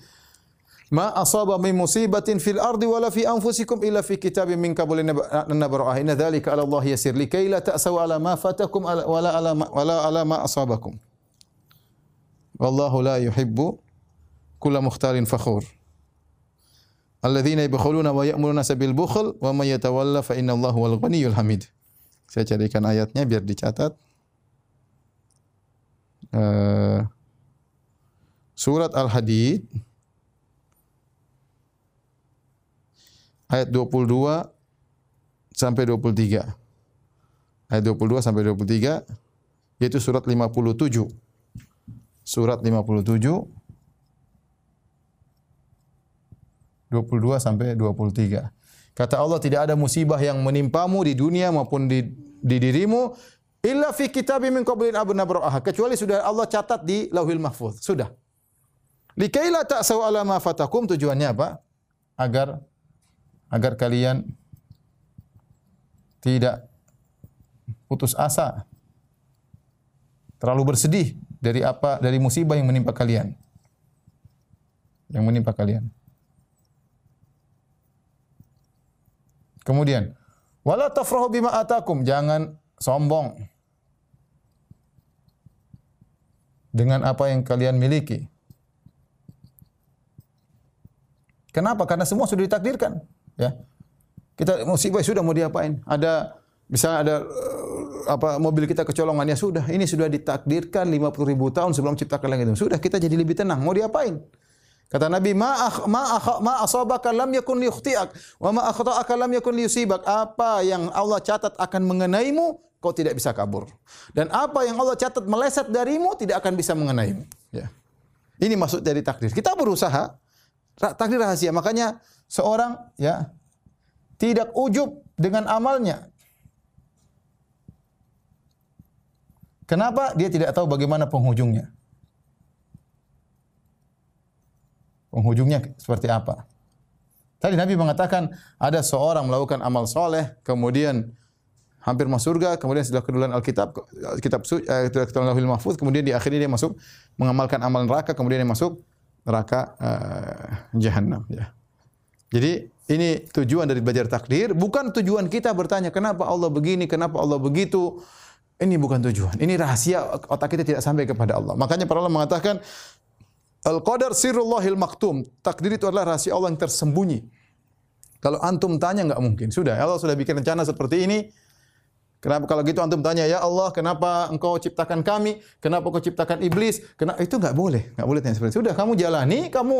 "Ma asaba min musibatin fil ardi wala fi anfusikum illa fi kitabin min qabli an nabra'aha. Inna dzalika 'ala Allah yasir likai la ta'saw 'ala ma fatakum wala 'ala wala 'ala ma asabakum." Wallahu la yuhibbu kulla mukhtalin fakhur. Alladzina yabkhuluna wa ya'muruna sabil bukhl wa may yatawalla fa innallaha wal ghaniyyul hamid. Saya carikan ayatnya biar dicatat. Uh, surat Al-Hadid ayat 22 sampai 23. Ayat 22 sampai 23 yaitu surat 57. Surat 57 22 sampai 23. Kata Allah tidak ada musibah yang menimpamu di dunia maupun di, di dirimu illa fi kitabim min qablin nabra'ah kecuali sudah Allah catat di Lauhil Mahfuz. Sudah. Likaila ta'sau ala ma fatakum tujuannya apa? Agar agar kalian tidak putus asa terlalu bersedih dari apa dari musibah yang menimpa kalian. Yang menimpa kalian. Kemudian, wala tafrahu bima atakum, jangan sombong dengan apa yang kalian miliki. Kenapa? Karena semua sudah ditakdirkan, ya. Kita musibah sudah mau diapain? Ada misalnya ada uh, apa mobil kita kecolongan ya sudah, ini sudah ditakdirkan 50 ribu tahun sebelum ciptakan langit itu. Sudah kita jadi lebih tenang. Mau diapain? Kata Nabi, ma akh, ma akh, ma asabaka lam yakun liyukhti'ak wa ma akhta'aka lam yakun liyusibak. Apa yang Allah catat akan mengenaimu, kau tidak bisa kabur. Dan apa yang Allah catat meleset darimu tidak akan bisa mengenaimu. Ya. Ini maksud dari takdir. Kita berusaha takdir rahasia. Makanya seorang ya tidak ujub dengan amalnya. Kenapa? Dia tidak tahu bagaimana penghujungnya. penghujungnya seperti apa. Tadi Nabi mengatakan ada seorang melakukan amal soleh, kemudian hampir masuk surga, kemudian setelah kedulan Alkitab, kitab eh, kedulan Lauhul Mahfuz, kemudian di akhirnya dia masuk mengamalkan amal neraka, kemudian dia masuk neraka uh, jahanam. Ya. Jadi ini tujuan dari belajar takdir, bukan tujuan kita bertanya kenapa Allah begini, kenapa Allah begitu. Ini bukan tujuan. Ini rahasia otak kita tidak sampai kepada Allah. Makanya para ulama mengatakan Al-qadar sirrullahil maktum. Takdir itu adalah rahasia Allah yang tersembunyi. Kalau antum tanya enggak mungkin. Sudah, Allah sudah bikin rencana seperti ini. Kenapa kalau gitu antum tanya, "Ya Allah, kenapa Engkau ciptakan kami? Kenapa Engkau ciptakan iblis?" Kenapa itu enggak boleh. Enggak boleh tanya seperti itu. Sudah, kamu jalani, kamu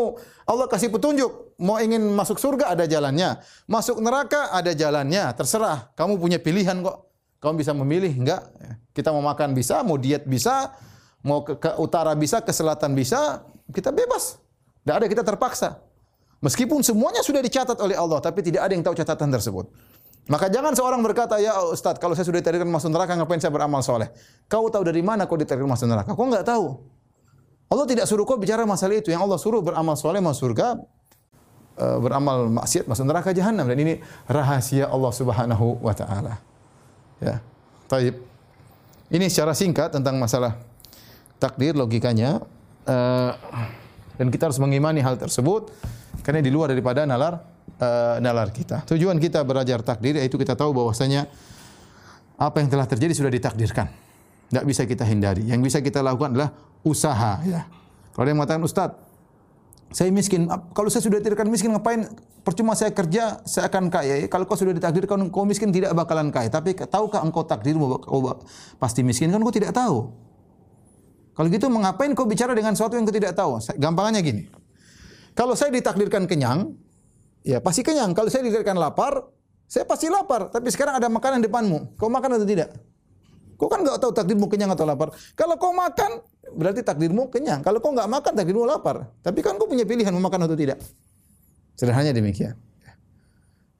Allah kasih petunjuk. Mau ingin masuk surga ada jalannya. Masuk neraka ada jalannya. Terserah. Kamu punya pilihan kok. Kamu bisa memilih enggak? Kita mau makan bisa, mau diet bisa, mau ke, ke utara bisa, ke selatan bisa, kita bebas. Tidak ada kita terpaksa. Meskipun semuanya sudah dicatat oleh Allah, tapi tidak ada yang tahu catatan tersebut. Maka jangan seorang berkata, ya Ustaz, kalau saya sudah ditakdirkan masuk neraka, ngapain saya beramal soleh? Kau tahu dari mana kau ditakdirkan masuk neraka? Kau enggak tahu. Allah tidak suruh kau bicara masalah itu. Yang Allah suruh beramal soleh masuk surga, eh, beramal maksiat masuk neraka jahanam. Dan ini rahasia Allah subhanahu wa ta'ala. Ya. Taib. Ini secara singkat tentang masalah takdir logikanya uh, dan kita harus mengimani hal tersebut karena di luar daripada nalar uh, nalar kita. Tujuan kita belajar takdir yaitu kita tahu bahwasanya apa yang telah terjadi sudah ditakdirkan. Tidak bisa kita hindari. Yang bisa kita lakukan adalah usaha. Ya. Kalau ada yang mengatakan Ustaz, saya miskin. Kalau saya sudah ditakdirkan miskin, ngapain? Percuma saya kerja, saya akan kaya. Kalau kau sudah ditakdirkan kau miskin, tidak bakalan kaya. Tapi tahukah engkau takdirmu kau pasti miskin? Kan kau tidak tahu. Kalau gitu mengapain kau bicara dengan sesuatu yang kau tidak tahu? Gampangannya gini. Kalau saya ditakdirkan kenyang, ya pasti kenyang. Kalau saya ditakdirkan lapar, saya pasti lapar. Tapi sekarang ada makanan depanmu. Kau makan atau tidak? Kau kan nggak tahu takdirmu kenyang atau lapar. Kalau kau makan, berarti takdirmu kenyang. Kalau kau nggak makan, takdirmu lapar. Tapi kan kau punya pilihan mau makan atau tidak. Sederhananya demikian.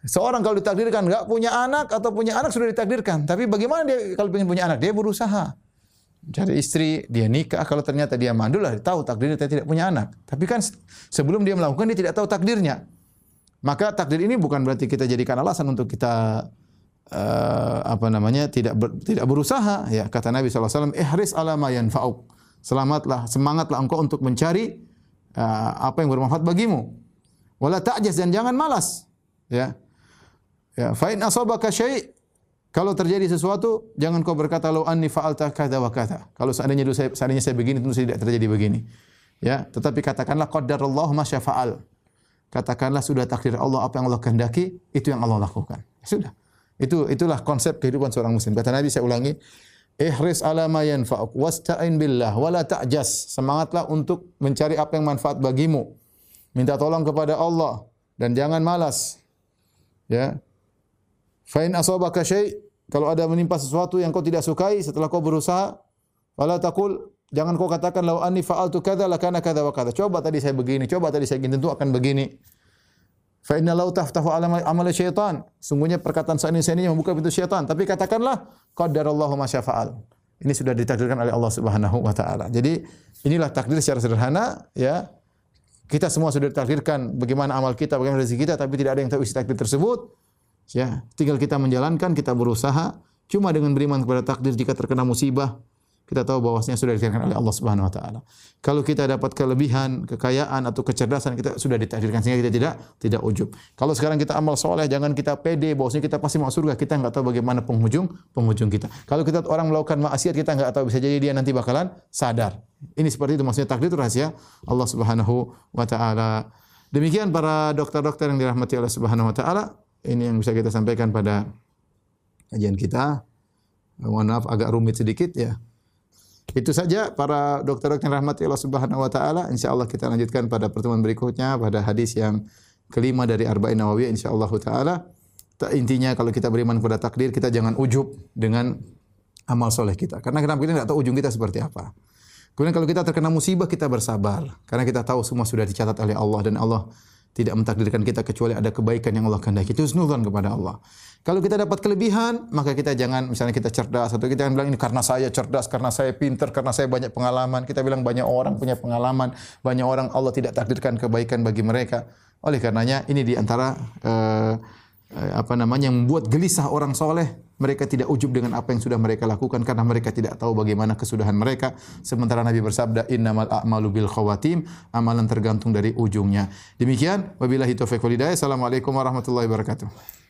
Seorang kalau ditakdirkan nggak punya anak atau punya anak sudah ditakdirkan. Tapi bagaimana dia kalau ingin punya anak? Dia berusaha cari istri, dia nikah, kalau ternyata dia mandul lah, tahu takdirnya dia tidak punya anak. Tapi kan sebelum dia melakukan dia tidak tahu takdirnya. Maka takdir ini bukan berarti kita jadikan alasan untuk kita uh, apa namanya tidak ber, tidak berusaha ya kata Nabi SAW ihris ala ma yanfa'uk selamatlah semangatlah engkau untuk mencari uh, apa yang bermanfaat bagimu wala ta'jaz dan jangan malas ya ya fa in asabaka syai' Kalau terjadi sesuatu, jangan kau berkata lo anni fa'alta kata wa kata. Kalau seandainya dulu saya seandainya saya begini tentu tidak terjadi begini. Ya, tetapi katakanlah qadarallahu ma syafa'al. Katakanlah sudah takdir Allah apa yang Allah kehendaki, itu yang Allah lakukan. Sudah. Itu itulah konsep kehidupan seorang muslim. Kata Nabi saya ulangi, ihris ala ma yanfa'uk wasta'in billah wala ta'jas. Semangatlah untuk mencari apa yang manfaat bagimu. Minta tolong kepada Allah dan jangan malas. Ya. Fa in asabaka syai' Kalau ada menimpa sesuatu yang kau tidak sukai setelah kau berusaha, wala taqul jangan kau katakan lau anni fa'altu kadza lakana kadza wa kadza. Coba tadi saya begini, coba tadi saya begini, tentu akan begini. Fa inna lau taftahu amal, syaitan. Sungguhnya perkataan ini membuka pintu syaitan. Tapi katakanlah qadarallahu ma syafa'al. Ini sudah ditakdirkan oleh Allah Subhanahu wa taala. Jadi inilah takdir secara sederhana ya. Kita semua sudah ditakdirkan bagaimana amal kita, bagaimana rezeki kita, tapi tidak ada yang tahu isi takdir tersebut. Ya, tinggal kita menjalankan, kita berusaha. Cuma dengan beriman kepada takdir jika terkena musibah, kita tahu bahwasanya sudah ditakdirkan oleh Allah Subhanahu wa taala. Kalau kita dapat kelebihan, kekayaan atau kecerdasan kita sudah ditakdirkan sehingga kita tidak tidak ujub. Kalau sekarang kita amal soleh, jangan kita pede bahwasanya kita pasti masuk surga. Kita enggak tahu bagaimana penghujung penghujung kita. Kalau kita orang melakukan maksiat kita enggak tahu bisa jadi dia nanti bakalan sadar. Ini seperti itu maksudnya takdir itu rahasia Allah Subhanahu wa taala. Demikian para dokter-dokter yang dirahmati Allah Subhanahu wa taala, ini yang bisa kita sampaikan pada kajian kita. Mohon maaf agak rumit sedikit ya. Itu saja para dokter-dokter rahmati Allah Subhanahu wa taala. Insyaallah kita lanjutkan pada pertemuan berikutnya pada hadis yang kelima dari Arba'in Nawawiyah insyaallah taala. Intinya kalau kita beriman kepada takdir, kita jangan ujub dengan amal soleh kita. Karena kenapa kita tidak tahu ujung kita seperti apa. Kemudian kalau kita terkena musibah, kita bersabar. Karena kita tahu semua sudah dicatat oleh Allah dan Allah tidak mentakdirkan kita kecuali ada kebaikan yang Allah kehendaki. Itu husnudzon kepada Allah. Kalau kita dapat kelebihan, maka kita jangan misalnya kita cerdas atau kita bilang ini karena saya cerdas, karena saya pintar, karena saya banyak pengalaman. Kita bilang banyak orang punya pengalaman, banyak orang Allah tidak takdirkan kebaikan bagi mereka. Oleh karenanya ini di antara uh, apa namanya yang membuat gelisah orang soleh mereka tidak ujub dengan apa yang sudah mereka lakukan karena mereka tidak tahu bagaimana kesudahan mereka. Sementara Nabi bersabda, "Innamal a'malu bil khawatim." Amalan tergantung dari ujungnya. Demikian, wabillahi taufiq wal hidayah. Assalamualaikum warahmatullahi wabarakatuh.